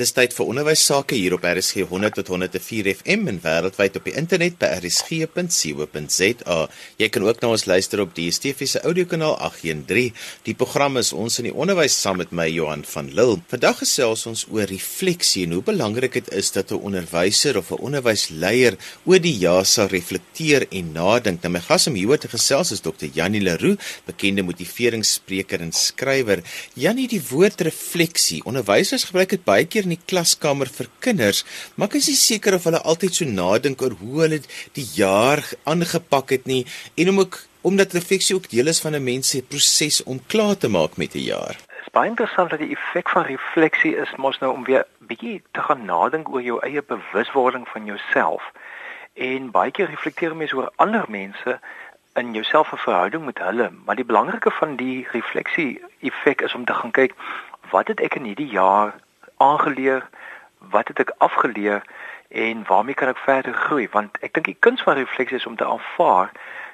Dis tyd vir onderwys sake hier op RSG 100 tot 104 FM en wêreldwyd op die internet by rsg.co.za. Jy kan ook na ons luister op die DSTV se audiokanaal 813. Die program is ons in die onderwys saam met my Johan van Lille. Vandag gesels ons oor refleksie en hoe belangrik dit is dat 'n onderwyser of 'n onderwysleier oor die jaar sal reflekteer en nadink. Nou my gas om hieroor te gesels is Dr. Janie Leroux, bekende motiveringsspreker en skrywer. Janie, die woord refleksie. Onderwysers gebruik dit baie keer in die klaskamer vir kinders, maar ek is nie seker of hulle altyd so nadink oor hoe hulle die jaar aangepak het nie en om ook omdat refleksie ook deel is van 'n mens se proses om klaar te maak met 'n jaar. Dit is baie interessant dat die effek van refleksie is mos nou om weer bietjie te gaan nadink oor jou eie bewuswording van jouself. En baie keer reflekteer mense oor ander mense in jouself 'n verhouding met hulle, maar die belangrike van die refleksie effek is om te gaan kyk wat het ek in hierdie jaar aangeleer? Wat het ek afgeleer en waarmee kan ek verder groei? Want ek dink die kuns van refleksie is om te aanvaar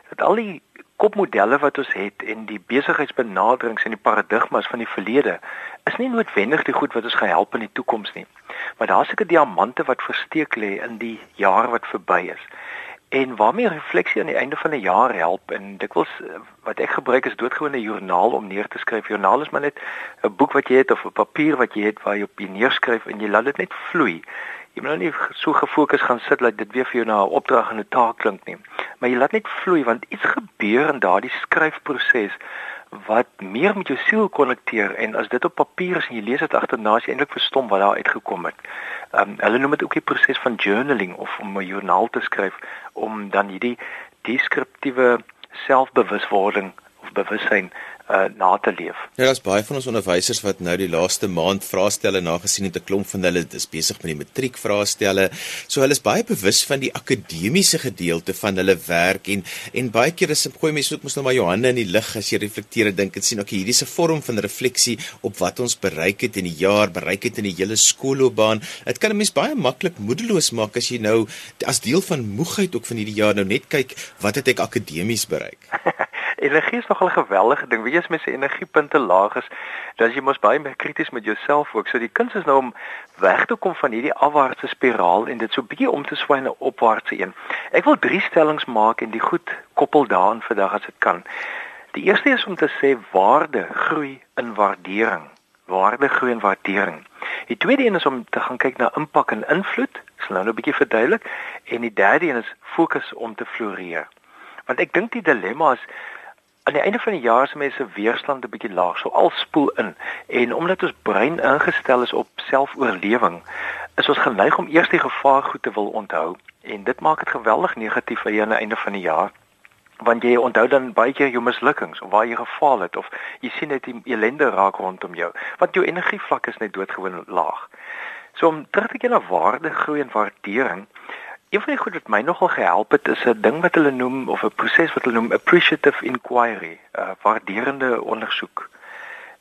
dat al die kopmodelle wat ons het en die besigheidsbenaderings en die paradigmas van die verlede is nie noodwendig die goed wat ons gehelp in die toekoms nie. Maar daar's seker diamante wat versteek lê in die jare wat verby is. En waarmee refleksie aan die einde van 'n jaar help en dikwels eh, wat ek gebruik is doodgewone joernaal om neer te skryf. Joernaal is maar net 'n boek wat jy het of 'n papier wat jy het waar jy op jy neerskryf en jy laat dit net vloei. Jy moet nou nie so gefokus gaan sit dat dit weer vir jou na 'n opdrag en 'n taak klink nie. Maar jy laat net vloei want iets gebeur in daardie skryfproses wat meer met jou siel konnekteer en as dit op papier is en jy lees dit agterna as jy eintlik verstom wat daar uitgekom het. Ehm um, hulle noem dit ook die proses van journaling of om 'n joernaal te skryf om dan hierdie deskriptiewe selfbewuswording of bewussyn uh, na te leef. Ja, daar's baie van ons onderwysers wat nou die laaste maand vraestelle nagesien het. 'n Klomp van hulle is besig met die matriek vraestelle. So hulle is baie bewus van die akademiese gedeelte van hulle werk en en baie keer is gooi mense ook mos nou maar Johanne in die lig as jy reflekteer en dink en sien okay, hierdie is 'n vorm van refleksie op wat ons bereik het in die jaar, bereik het in die hele skoolloopbaan. Dit kan 'n mens baie maklik moedeloos maak as jy nou as deel van moegheid ook van hierdie jaar nou net kyk wat het ek akademies bereik. energie is nogal 'n geweldige ding. Weet jy as mens se energiepunte laag is, dan is jy mos baie meer krities met jouself ook. So die kuns is nou om weg te kom van hierdie afwaartse spiraal en dit so bietjie om te swaai na opwaartse een. Ek wil drie stellings maak en die goed koppel daaraan vandag as dit kan. Die eerste is om te sê waarde groei in waardering. Waarde groei in waardering. Die tweede een is om te gaan kyk na impak en invloed. Ek sal nou 'n bietjie verduidelik. En die derde een is fokus om te floreer. Want ek dink die dilemma is aan die einde van die jaar is mense weerstand 'n bietjie laag, so al spoel in. En omdat ons brein ingestel is op selfoorlewing, is ons geneig om eers die gevaar goed te wil onthou en dit maak dit geweldig negatief vir jou aan die einde van die jaar. Want jy onthou dan baie keer jou mislukkings of waar jy gefaal het of jy sien net die ellende raak rondom jou, want jou energievlak is net doodgewoon laag. So om terug te keer na waarde, groei en waardering, Een van die goed wat my nogal gehelp het is 'n ding wat hulle noem of 'n proses wat hulle noem appreciative inquiry, 'n uh, waarderende ondersoek.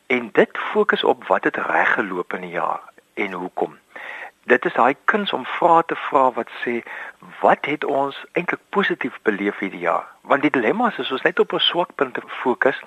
En dit fokus op wat het reg geloop in die jaar en hoekom dit is daai kuns om vrae te vra wat sê wat het ons eintlik positief beleef hierdie jaar? Want die dilemma is as ons net op ons swakpunte fokus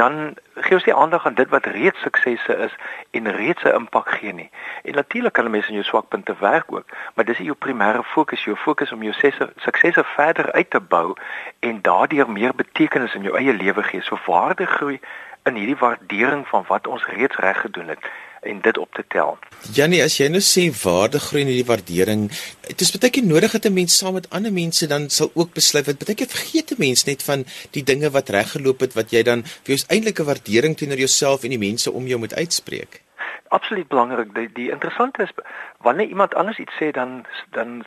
dan gee ons nie aandag aan dit wat reeds suksesse is en reeds 'n impak gee nie. En natuurlik kan 'n mens in jou swakpunte werk ook maar dis nie jou primêre fokus jou fokus om jou suksesse verder uit te bou en daardeur meer betekenis in jou eie lewe gee. So waarde groei in hierdie waardering van wat ons reeds reg gedoen het en dit op te tel. Janie, as jy nou sê waarde groei in hierdie waardering, dit is baie keer nodig dat 'n mens saam met ander mense dan sal ook besluit wat baie keer vergeet 'n mens net van die dinge wat reg geloop het wat jy dan vir jou eintlik 'n waardering teenoor jouself en die mense om jou moet uitspreek. Absoluut belangrik. Die, die interessante is wanneer iemand anders iets sê dan dan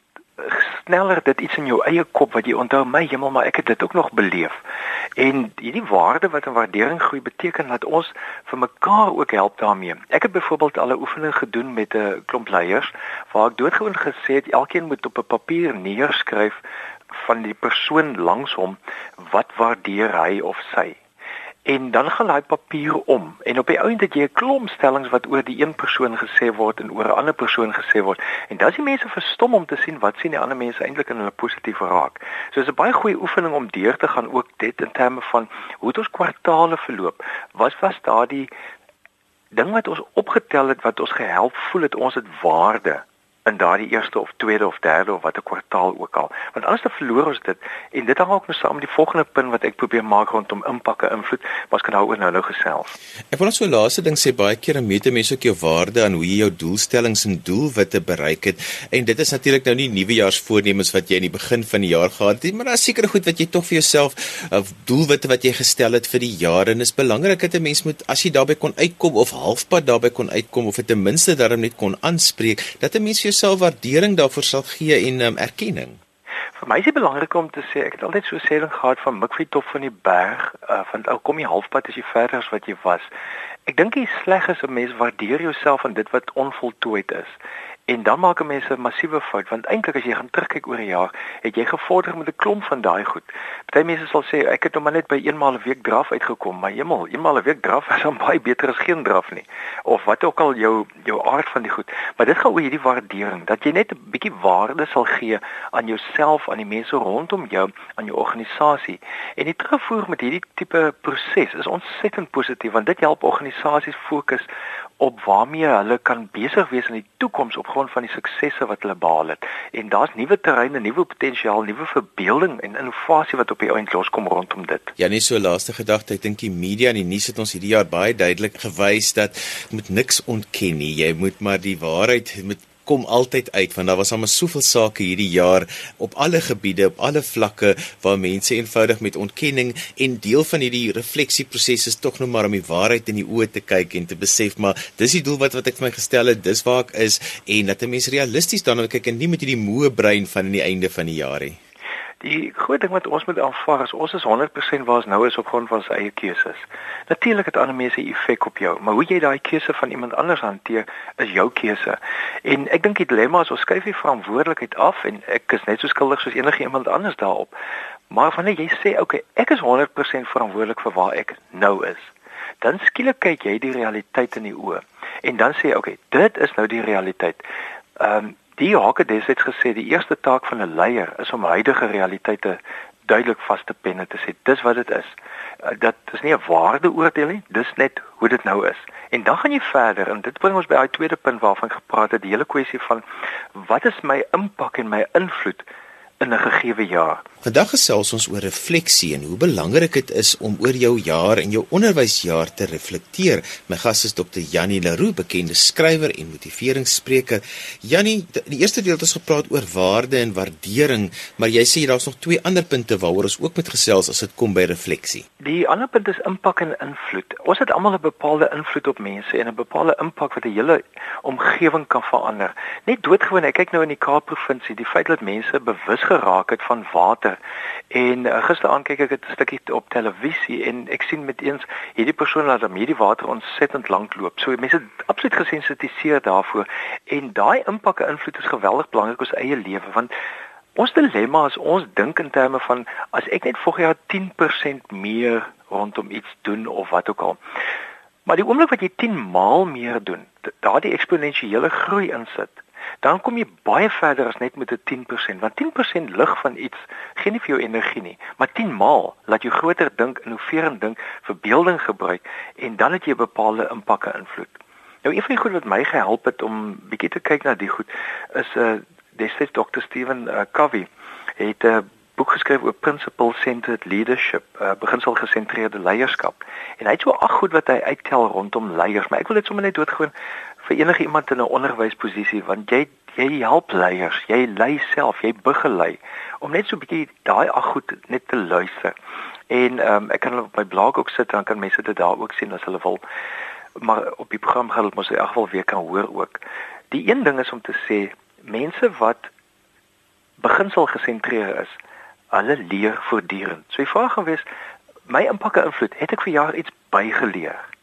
sneller dit iets in jou eie kop wat jy onthou my hemel maar ek het dit ook nog beleef. En hierdie waarde wat 'n waardering groei beteken dat ons vir mekaar ook help daarmee. Ek het byvoorbeeld al 'n oefening gedoen met 'n klomp leiers waar ek doodgewoon gesê het elkeen moet op 'n papier neerskryf van die persoon langs hom wat waardeer hy of sy en dan gaan daai papier om en op die ou end het jy 'n klomp stellings wat oor die een persoon gesê word en oor 'n ander persoon gesê word en dan is die mense verstom om te sien wat sien die ander mense eintlik in hulle positief raak. So is 'n baie goeie oefening om deur te gaan ook dit in terme van hoe het ons kwartaale verloop. Wat was daardie ding wat ons opgetel het wat ons gehelp voel het ons het waarde in daardie eerste of tweede of derde of watter kwartaal ook al. Want anders dan verloor ons dit en dit hang ook nou saam met die volgende punt wat ek probeer maak rondom impakke invloed, maar ons kan daaroor nou nou gesels. Ek wil net so laaste ding sê baie keer meet mense ook jou waarde aan hoe jy jou doelstellings en doelwitte bereik het en dit is natuurlik nou nie nuwejaarsvoornemens wat jy in die begin van die jaar gehad het, maar daar seker goed wat jy tog vir jouself of uh, doelwitte wat jy gestel het vir die jaar en is belangrik dat 'n mens moet as jy daarbey kon uitkom of halfpad daarbey kon uitkom of dit ten minste daarom net kon aanspreek dat 'n mens vir jouself waardering daarvoor sal gee en um, erkenning? Vir my is dit belangrik om te sê ek het altyd so sê ding gehad van Mikvie top van die berg uh, van ou kom jy halfpad as jy verder as wat jy was. Ek dink dit sleg is om mense waardeer jouself aan dit wat onvoltooid is. En dan maak mense 'n massiewe fout want eintlik as jy gaan terugkyk oor 'n jaar, het jy gevorder met 'n klomp van daai goed. Party mense sal sê ek het nog maar net by eenmaal 'n week draf uitgekom, maar hemel, eenmaal 'n week draf is dan baie beter as geen draf nie. Of wat ook al jou jou aard van die goed. Maar dit gaan oor hierdie waardering dat jy net 'n bietjie waarde sal gee aan jouself, aan die mense rondom jou, aan jou organisasie. En die terugvoer met hierdie tipe proses is ontsettend positief want dit help organisasies fokus op waarmee hulle kan besig wees in die toekoms op grond van die suksesse wat hulle behaal het. En daar's nuwe terreine, nuwe potensiaal, nuwe verbeelding en innovasie wat op die ount loskom rondom dit. Ja, nie so laaste gedagte, ek dink die media en die nuus het ons hierdie jaar baie duidelik gewys dat jy moet niks ontken nie. Jy moet maar die waarheid moet kom altyd uit want daar was almal soveel sake hierdie jaar op alle gebiede op alle vlakke waar mense eenvoudig met ontkenning en deel van hierdie refleksieproses is tog nou maar om die waarheid in die oë te kyk en te besef maar dis die doel wat wat ek vir my gestel het dis waar ek is en dat 'n mens realisties daarna kyk en nie met hierdie moe brein van aan die einde van die jaar nie Die groot ding wat ons moet aanvaar is ons is 100% waar ons nou is op grond van ons eie keuses. Natuurlik het ander mense 'n effek op jou, maar hoe jy daai keuse van iemand anders hanteer is jou keuse. En ek dink die dilemma is ons skuif die verantwoordelikheid af en ek is net so skuldig soos enige iemand anders daarop. Maar wanneer jy sê, "Oké, okay, ek is 100% verantwoordelik vir waar ek nou is." Dan skielik kyk jy die realiteit in die oë en dan sê "Oké, okay, dit is nou die realiteit." Ehm um, Die Hake destyds gesê die eerste taak van 'n leier is om huidige realiteite duidelik vas te pen en te sê dis wat dit is. Uh, dat is nie 'n waardeoordeel nie, dis net hoe dit nou is. En dan gaan jy verder en dit bring ons by daai tweede punt waarvan gepraat het, die hele kwessie van wat is my impak en my invloed in 'n gegeewe jaar. Vandag gesels ons oor refleksie en hoe belangrik dit is om oor jou jaar en jou onderwysjaar te reflekteer. My gas is Dr. Jannie Leroux, bekende skrywer en motiveringsspreker. Jannie, in die eerste deel het ons gepraat oor waarde en waardering, maar jy sê daar's nog twee ander punte waaroor ons ook moet gesels as dit kom by refleksie. Die ander punt is impak en invloed. Ons het almal 'n bepaalde invloed op mense en 'n bepaalde impak wat 'n hele omgewing kan verander. Net doodgewoon, ek kyk nou in die Kaap-provinsie, die feit dat mense bewus geraak het van water. En uh, gisteraand kyk ek 'n stukkie op televisie en ek sien met eens hierdie persoon laat hom hierdie water ontsettend lank loop. So mense absoluut gesensitiseer daarvoor en daai impak en invloed is geweldig belangrik op ons eie lewe want ons dilemma is ons dink in terme van as ek net volgende jaar 10% meer rondom iets doen of wat ook al. Maar die oomblik wat jy 10 maal meer doen, daardie eksponensiële groei insit dan kom jy baie verder as net met 'n 10%, want 10% lig van iets gee nie vir jou energie nie, maar 10 maal laat jou groter dink, innoverend dink, verbeelding gebruik en dan het jy bepaalde impak en invloed. Nou een van die goed wat my gehelp het om bietjie te kyk na die goed is 'n uh, eh, destyds Dr. Steven uh, Covey het 'n uh, boek geskryf oor principle centered leadership, uh, beginsel gesentreerde leierskap. En hy het so ag goed wat hy uittel rondom leiers, maar ek wil dit sommer net doodgewoon vir enige iemand in 'n onderwysposisie want jy jy help leiers, jy lei self, jy begelei om net so 'n bietjie daai ag goed net te luister. En ehm um, ek kan op my blog ook sit dan kan mense dit daar ook sien as hulle wil. Maar op die program gaan hulle mos in elk geval weer kan hoor ook. Die een ding is om te sê mense wat beginsel gesentreer is, hulle leer voortdurend. So die vraag gaan wees my impak en invloed, het ek vir jaar iets bygeleer?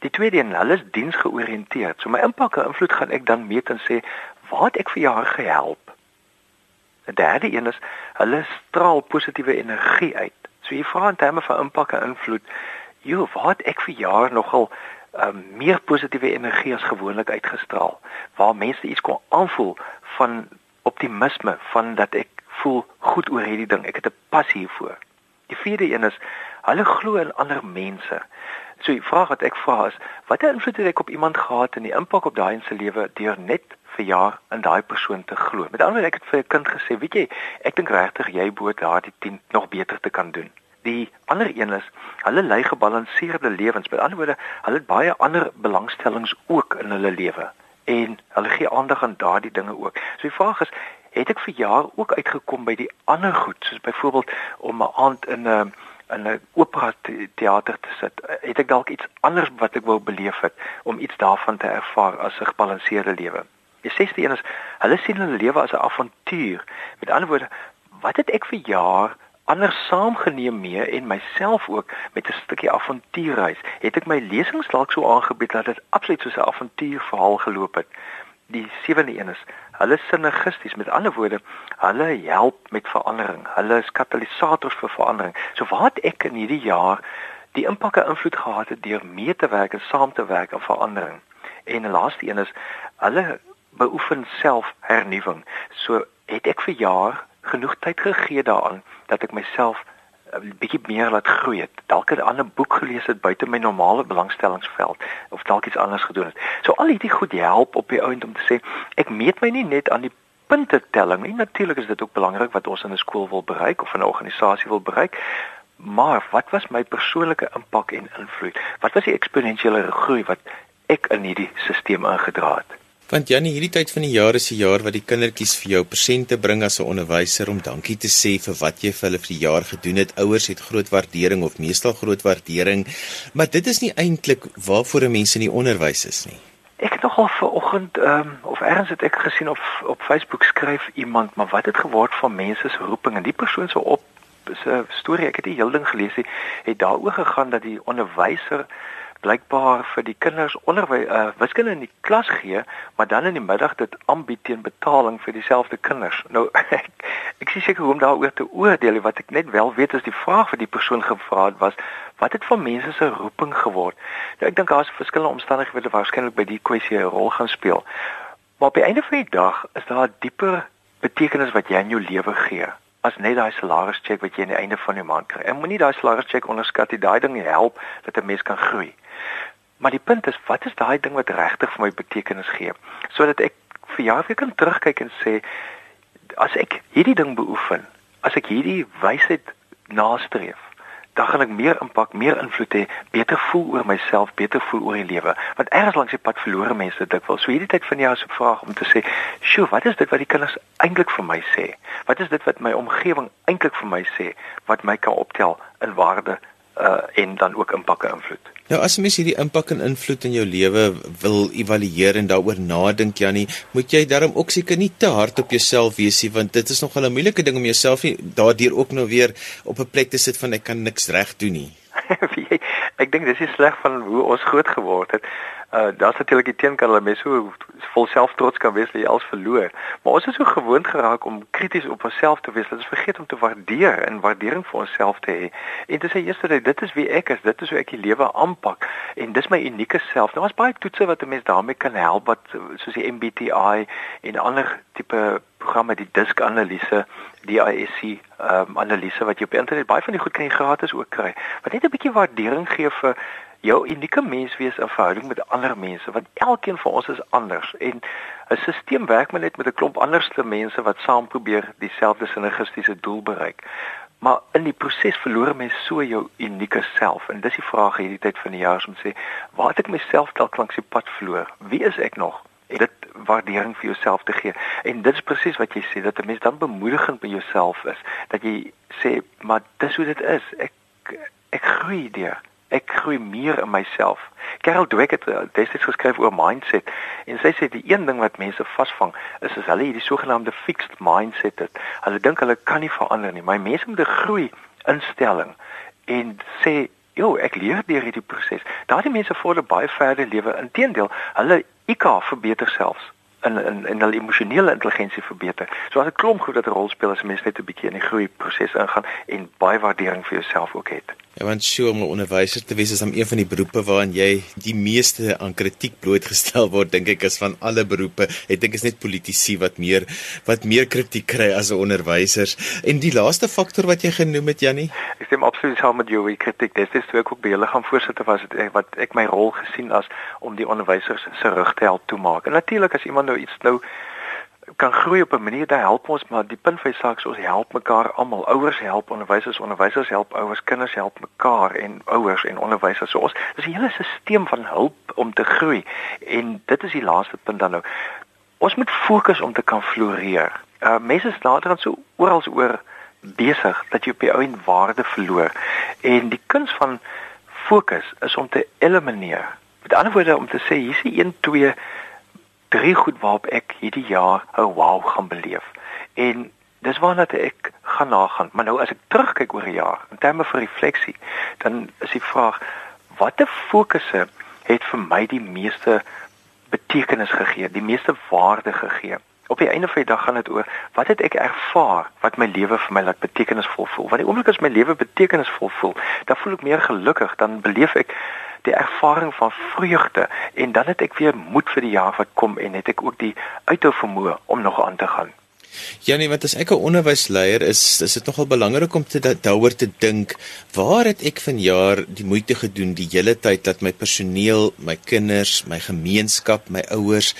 Die tweede een, hulle is diensgeoriënteerd. So my impak en invloed gaan ek dan meet en sê, waar het ek vir jou gehelp? Die derde een is, hulle straal positiewe energie uit. So jy vra in terme van impak en invloed, joh, waar het ek vir jaar nogal um, meer positiewe energie as gewoonlik uitgestraal? Waar mense iets kon aanvoel van optimisme, van dat ek voel goed oor hierdie ding. Ek het 'n passie hiervoor. Die vierde een is Hulle glo in ander mense. So die vraag wat ek vra is, watter invloed het ek op iemand gehad en die impak op daai se lewe deur net vir jaar in daai persoon te glo? Met ander woorde, ek het vir 'n kind gesê, weet jy, ek dink regtig jy behoort daardie 10 nog beter te kan doen. Die ander een is, hulle lei gebalanseerde lewens. Met ander woorde, hulle het baie ander belangstellings ook in hulle lewe en hulle gee aandag aan daardie dinge ook. So die vraag is, het ek vir jaar ook uitgekom by die ander goed, soos byvoorbeeld om 'n aand in 'n in 'n opera teater te sit? Het ek dalk iets anders wat ek wou beleef het om iets daarvan te ervaar as 'n gebalanseerde lewe? Die sesde een is, hulle sien hulle lewe as 'n avontuur. Met ander woorde, wat het ek vir jaar anders saamgeneem mee en myself ook met 'n stukkie avontuurreis. Het ek my lesings dalk so aangebied dat dit absoluut soos 'n avontuurverhaal geloop het. Die sewende een is, hulle sinergisties, met ander woorde, hulle help met verandering. Hulle is katalisators vir verandering. So waar het ek in hierdie jaar die impak en invloed gehad het deur mee te werk en saam te werk aan verandering? En die laaste een is, hulle beoefen selfhernuwing. So het ek vir jaar genoeg tyd gegee daaraan dat ek myself bietjie meer laat groei het. Dalk 'n ander boek gelees het buite my normale belangstellingsveld of dalk iets anders gedoen het. So al hierdie goed help op die ount om te sê ek meet my nie net aan die punte telling nie. Natuurlik is dit ook belangrik wat ons in 'n skool wil bereik of 'n organisasie wil bereik. Maar wat was my persoonlike impak en invloed? Wat was die eksponensiële groei wat ek in hierdie stelsel ingedra het? Want Janie, hierdie tyd van die jaar is die jaar wat die kindertjies vir jou persente bring as 'n onderwyser om dankie te sê vir wat jy vir hulle vir die jaar gedoen het. Ouers het groot waardering of meestal groot waardering, maar dit is nie eintlik waarvoor 'n mens in die onderwys is nie. Ek het nogal vanoggend ehm um, of eers het ek gesien op op Facebook skryf iemand, maar wat het geword van mense se roeping en die persoon se op se storie, ek het die hele ding gelees, het daaroor gegaan dat die onderwyser blykbaar vir die kinders onderwys uh, wiskunde in die klas gee, maar dan in die middag dit aanbied teen betaling vir dieselfde kinders. Nou ek, ek sê seker hoe om daaroor te oordeel, wat ek net wel weet is die vraag wat die persoon gevra het was, wat het van mense se roeping geword? Nou ek dink daar's verskillende omstandighede wat waarskynlik by die kwessie 'n rol gaan speel. Maar op die einde van die dag is daar 'n dieper betekenis wat jy in jou lewe gee as net daai salarischeck wat jy aan die einde van die maand kry. En moenie daai salarischeck onderskat nie. Daai ding help dat 'n mens kan groei. Maar die punt is, wat is daai ding wat regtig vir my betekenis gee? Sodat ek vir jaar weer kan terugkyk en sê as ek hierdie ding beoefen, as ek hierdie wysheid nastreef, dan gaan ek meer impak, meer invloed hê, beter voel oor myself, beter voel oor die lewe. Want ergens langs die pad verlore mense dit wil. So hierdie tyd van die jaar se vraag om te sê, "Sjoe, wat is dit wat die kinders eintlik vir my sê? Wat is dit wat my omgewing eintlik vir my sê wat my kan optel in waarde uh en dan ook impak en invloed?" Nou as mens hierdie impak en invloed in jou lewe wil evalueer en daaroor nadink Jannie, moet jy daarom ook seker nie te hard op jouself wees nie want dit is nog 'n moeilike ding om jouself nie daardeur ook nou weer op 'n plek te sit van ek kan niks reg doen nie. ek dink dis is sleg van hoe ons groot geword het. Uh daar's natuurlik die teenkant dat mense so vol selftrots kan wees dat jy alles verloor. Maar ons is so gewoond geraak om krities op onsself te wees dat ons vergeet om te waardeer en waardering vir onsself te hê. En dis eers dat dit is wie ek is, dit is hoe ek die lewe aanpak en dis my unieke self. Nou as baie toetse wat 'n mens daarmee kan help wat soos die MBTI en ander tipe programme die disk analise, die ISC ehm um, analise wat jy op internet baie van die goed kan jy gratis ook kry. Wat net 'n bietjie waardering gee vir jou unieke menswees in verhouding met ander mense want elkeen van ons is anders en 'n stelsel werk maar net met 'n klomp anderste mense wat saam probeer dieselfde sinergistiese doel bereik. Maar in die proses verloor mens so jou unieke self en dis die vraag hierdie tyd van die jaar om te sê waar het ek myself dalk langs die pad verloor? Wie is ek nog? En dit waardering vir jouself te gee. En dit is presies wat jy sê dat 'n mens dan bemoedigend by jouself is dat jy sê maar dis hoe dit is. Ek ek groei deur ek groei meer in myself. Carol Dweck het uh, destyds geskryf oor mindset en sy sê die een ding wat mense vasvang is as hulle hierdie sogenaamde fixed mindset het. Hulle dink hulle kan nie verander nie. My mense moet 'n groei instelling en sê, "Jo, ek leer deur hierdie proses." Daardie mense vorder baie verder lewe. Inteendeel, hulle IQ verbeter selfs en en en hulle emosionele intelligensie verbeter. So as 'n klomp goed wat 'n rol speel as mens net 'n bietjie in die groei proses ingaan en baie waardering vir jouself ook het. Ja, want sy om 'n onderwyser te wees is dan een van die beroepe waarin jy die meeste aan kritiek blootgestel word, dink ek is van alle beroepe. Ek dink is net politici wat meer wat meer kritiek kry as onderwysers. En die laaste faktor wat jy genoem het, Jannie? Ek stem absoluut saam met jou. Die kritiek, dis dis toe ek ook by hulle gaan voorsitter was, het, wat ek my rol gesien as om die onderwysers se rug te help toemaak. En natuurlik as iemand nou iets nou kan groei op 'n manier dat help ons maar die punt van die saak is ons help mekaar almal. Ouers help onderwysers onderwysers help ouers kinders help mekaar en ouers en onderwysers. So ons dis 'n hele stelsel van hulp om te groei. En dit is die laaste punt dan nou. Ons moet fokus om te kan floreer. Uh, mense is later dan so oral oor besig dat jy op jou eie waarde verloor. En die kuns van fokus is om te elimineer. Met ander woorde om te sê hier's 'n 1 2 drie goed waarop ek hierdie jaar 'n wow gaan beleef. En dis waarna ek gaan nagaan. Maar nou as ek terugkyk oor 'n jaar in terme van refleksie, dan is die vraag watter fokusse het vir my die meeste betekenis gegee, die meeste waarde gegee? Op die einde van die dag gaan dit oor wat het ek ervaar wat my lewe vir my laat betekenisvol voel. Want die oomblik as my lewe betekenisvol voel, dan voel ek meer gelukkig, dan beleef ek die ervaring van vreugde en dan het ek weer moed vir die jaar wat kom en het ek ook die uithou vermoë om nog aan te gaan. Ja nee, want as ek 'n onderwysleier is, is dit nogal belangrik om te daaroor te dink, waar het ek vanjaar die moeite gedoen die hele tyd dat my personeel, my kinders, my gemeenskap, my ouers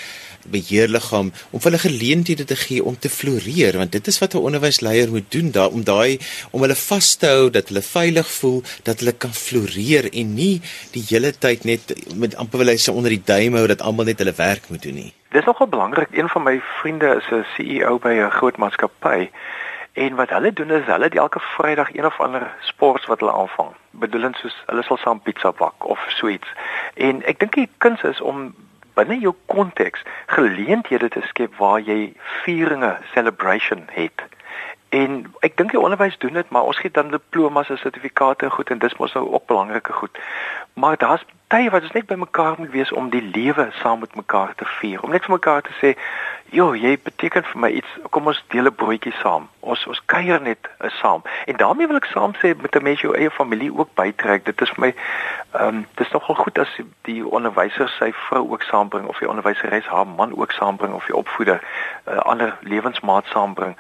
beheerliggaam om hulle geleenthede te gee om te floreer want dit is wat 'n onderwysleier moet doen daar om daai om hulle vas te hou dat hulle veilig voel dat hulle kan floreer en nie die hele tyd net met amper wil hy se onder die duim hou dat almal net hulle werk moet doen nie. Dis nogal belangrik. Een van my vriende is 'n CEO by 'n groot maatskappy en wat hulle doen is hulle het elke Vrydag een of ander sport wat hulle aanvang. Bedoelend soos hulle sal saam pizza bak of so iets. En ek dink die kuns is om binne jou konteks geleenthede te skep waar jy vieringe celebration het. En ek dink die onderwys doen dit, maar ons gee dan diplomas en sertifikate en goed en dis mos nou ook belangrike goed. Maar daar's tye wat ons net bymekaar moet wees om die lewe saam met mekaar te vier. Om net vir mekaar te sê, "Jo, jy beteken vir my iets. Kom ons deel 'n broodjie saam. Ons ons kuier net uh, saam." En daarmee wil ek saam sê met 'n mens jou eie familie ook bytrek. Dit is vir my ehm um, dit is nogal goed as die onderwyser sy vrou ook saambring of die onderwyseres haar man ook saambring of die opvoeder 'n uh, eh, ander lewensmaat saambring.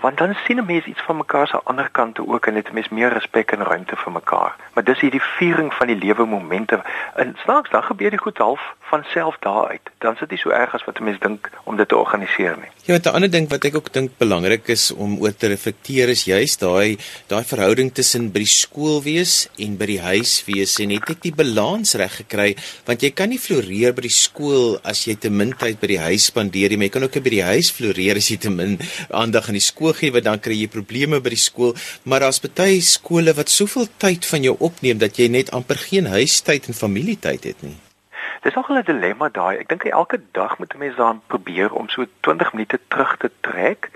Want dan sien 'n mens iets van mekaar se ander kante ook en dit mens meer respek en ruimte vir mekaar. Maar dis hierdie viering van die lewe momente. En snaaks dan gebeur die goed half van self daar uit. Dan sit dit so erg as wat 'n mens dink om dit te organiseer nie. Ja, 'n ander ding wat ek ook dink belangrik is om oor te reflekteer is juist daai daai verhouding tussen by die skool wees en by die huis wees en het ek die balans reg gekry want jy kan nie floreer by die skool as jy te min tyd by die huis spandeer nie, maar jy kan ook by die huis floreer as jy te min aandag aan die skool gee, want dan kry jy probleme by die skool, maar daar's baie skole wat soveel tyd van jou opneem dat jy net amper geen huistyd en familietyd het nie. Dis nog 'n dilemma daai. Ek dink elke dag moet 'n mens dan probeer om so 20 minute terug te trek.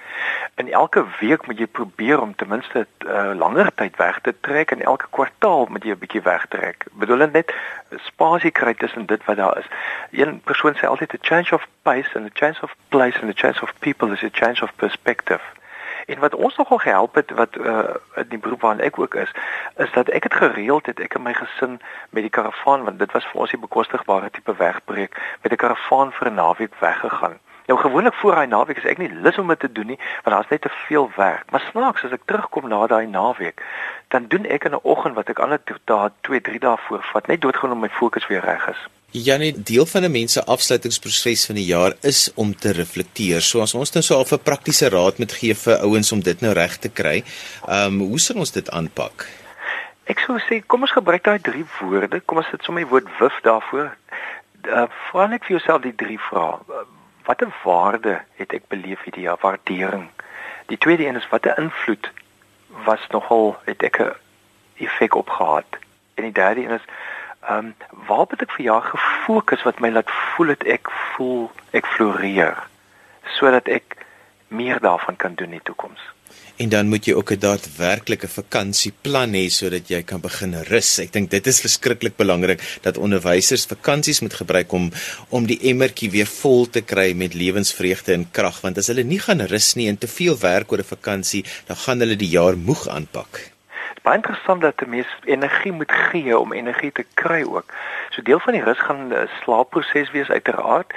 En elke week moet jy probeer om ten minste 'n uh, langer tyd weg te trek en elke kwartaal moet jy 'n bietjie wegtrek. Bedoel net spasie kry tussen dit wat daar is. Een persoon sê altyd a change of pace and a change of place and a change of people is a change of perspective. En wat ons nogal gehelp het wat uh in die beroep waarin ek ook is, is dat ek het gereeld het ek en my gesin met die karavaan want dit was vir ons die bekostigbare tipe wegbreek met 'n karavaan vir 'n naweek weggegaan. Nou gewoonlik voor daai naweek is ek nie lus om dit te doen nie want daar's net te veel werk. Maar snaaks as ek terugkom na daai naweek, dan doen ek in 'n oggend wat ek ander dae 2, 3 dae voor vat net doodgewoon om my fokus weer reg is. Janie, deel van 'n mens se afsluitingsproses van die jaar is om te reflekteer. So as ons nou so 'n praktiese raad moet gee vir ouens om dit nou reg te kry, ehm um, hoe sal ons dit aanpak? Ek sou sê kom ons gebruik daai drie woorde. Kom ons sit sommer die woord wif daarvoor. Uh, Vra net vir jouself die drie vrae. Watter waarde het ek beleef hierdie jaar? Waardering. Die tweede een is watter invloed was nogal het ek 'n effek op gehad? En die derde een is Ehm um, waar het ek vir jaar gefokus wat my laat voel het ek voel ek floreer sodat ek meer daarvan kan doen in die toekoms. En dan moet jy ook 'n daadwerklike vakansieplan hê sodat jy kan begin rus. Ek dink dit is verskriklik belangrik dat onderwysers vakansies moet gebruik om om die emmertjie weer vol te kry met lewensvreugde en krag want as hulle nie gaan rus nie en te veel werk oor 'n vakansie, dan gaan hulle die jaar moeg aanpak baie interessant dat 'n mens energie moet gee om energie te kry ook. So deel van die rus gaan 'n slaapproses wees uiteraard,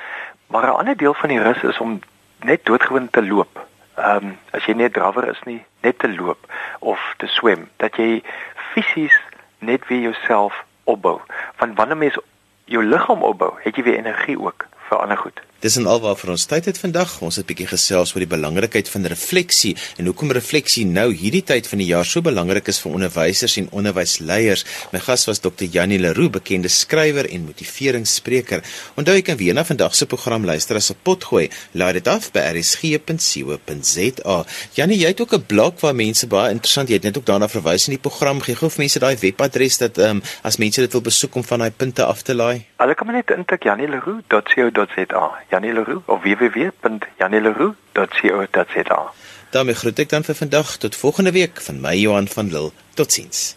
maar 'n ander deel van die rus is om net doodgewoon te loop. Ehm um, as jy net drawer is nie, net te loop of te swem, dat jy fisies net weer jouself opbou. Want wanneer mens jou liggaam opbou, het jy weer energie ook vir ander goed. Dis en alwaar vir ons tyd het vandag. Ons het 'n bietjie gesels oor die belangrikheid van refleksie en hoekom refleksie nou hierdie tyd van die jaar so belangrik is vir onderwysers en onderwysleiers. My gas was Dr. Janie Leroux, bekende skrywer en motiveringsspreker. Onthou jy kan weer na vandag se program luister as 'n potgooi. Laai dit af by rsg.co.za. Janie, jy het ook 'n blog waar mense baie interessant, jy het net ook daarna verwys in die program. Gee gou vir mense daai webadres dat ehm um, as mense dit wil besoek om van daai punte af te laai. Hulle kan net intik janieleroux.co.za Janie Leroux of www.janieleroux.co.za. daarmee groet ek dan vir vandag tot volgende week van my Johan van Lille. Totsiens.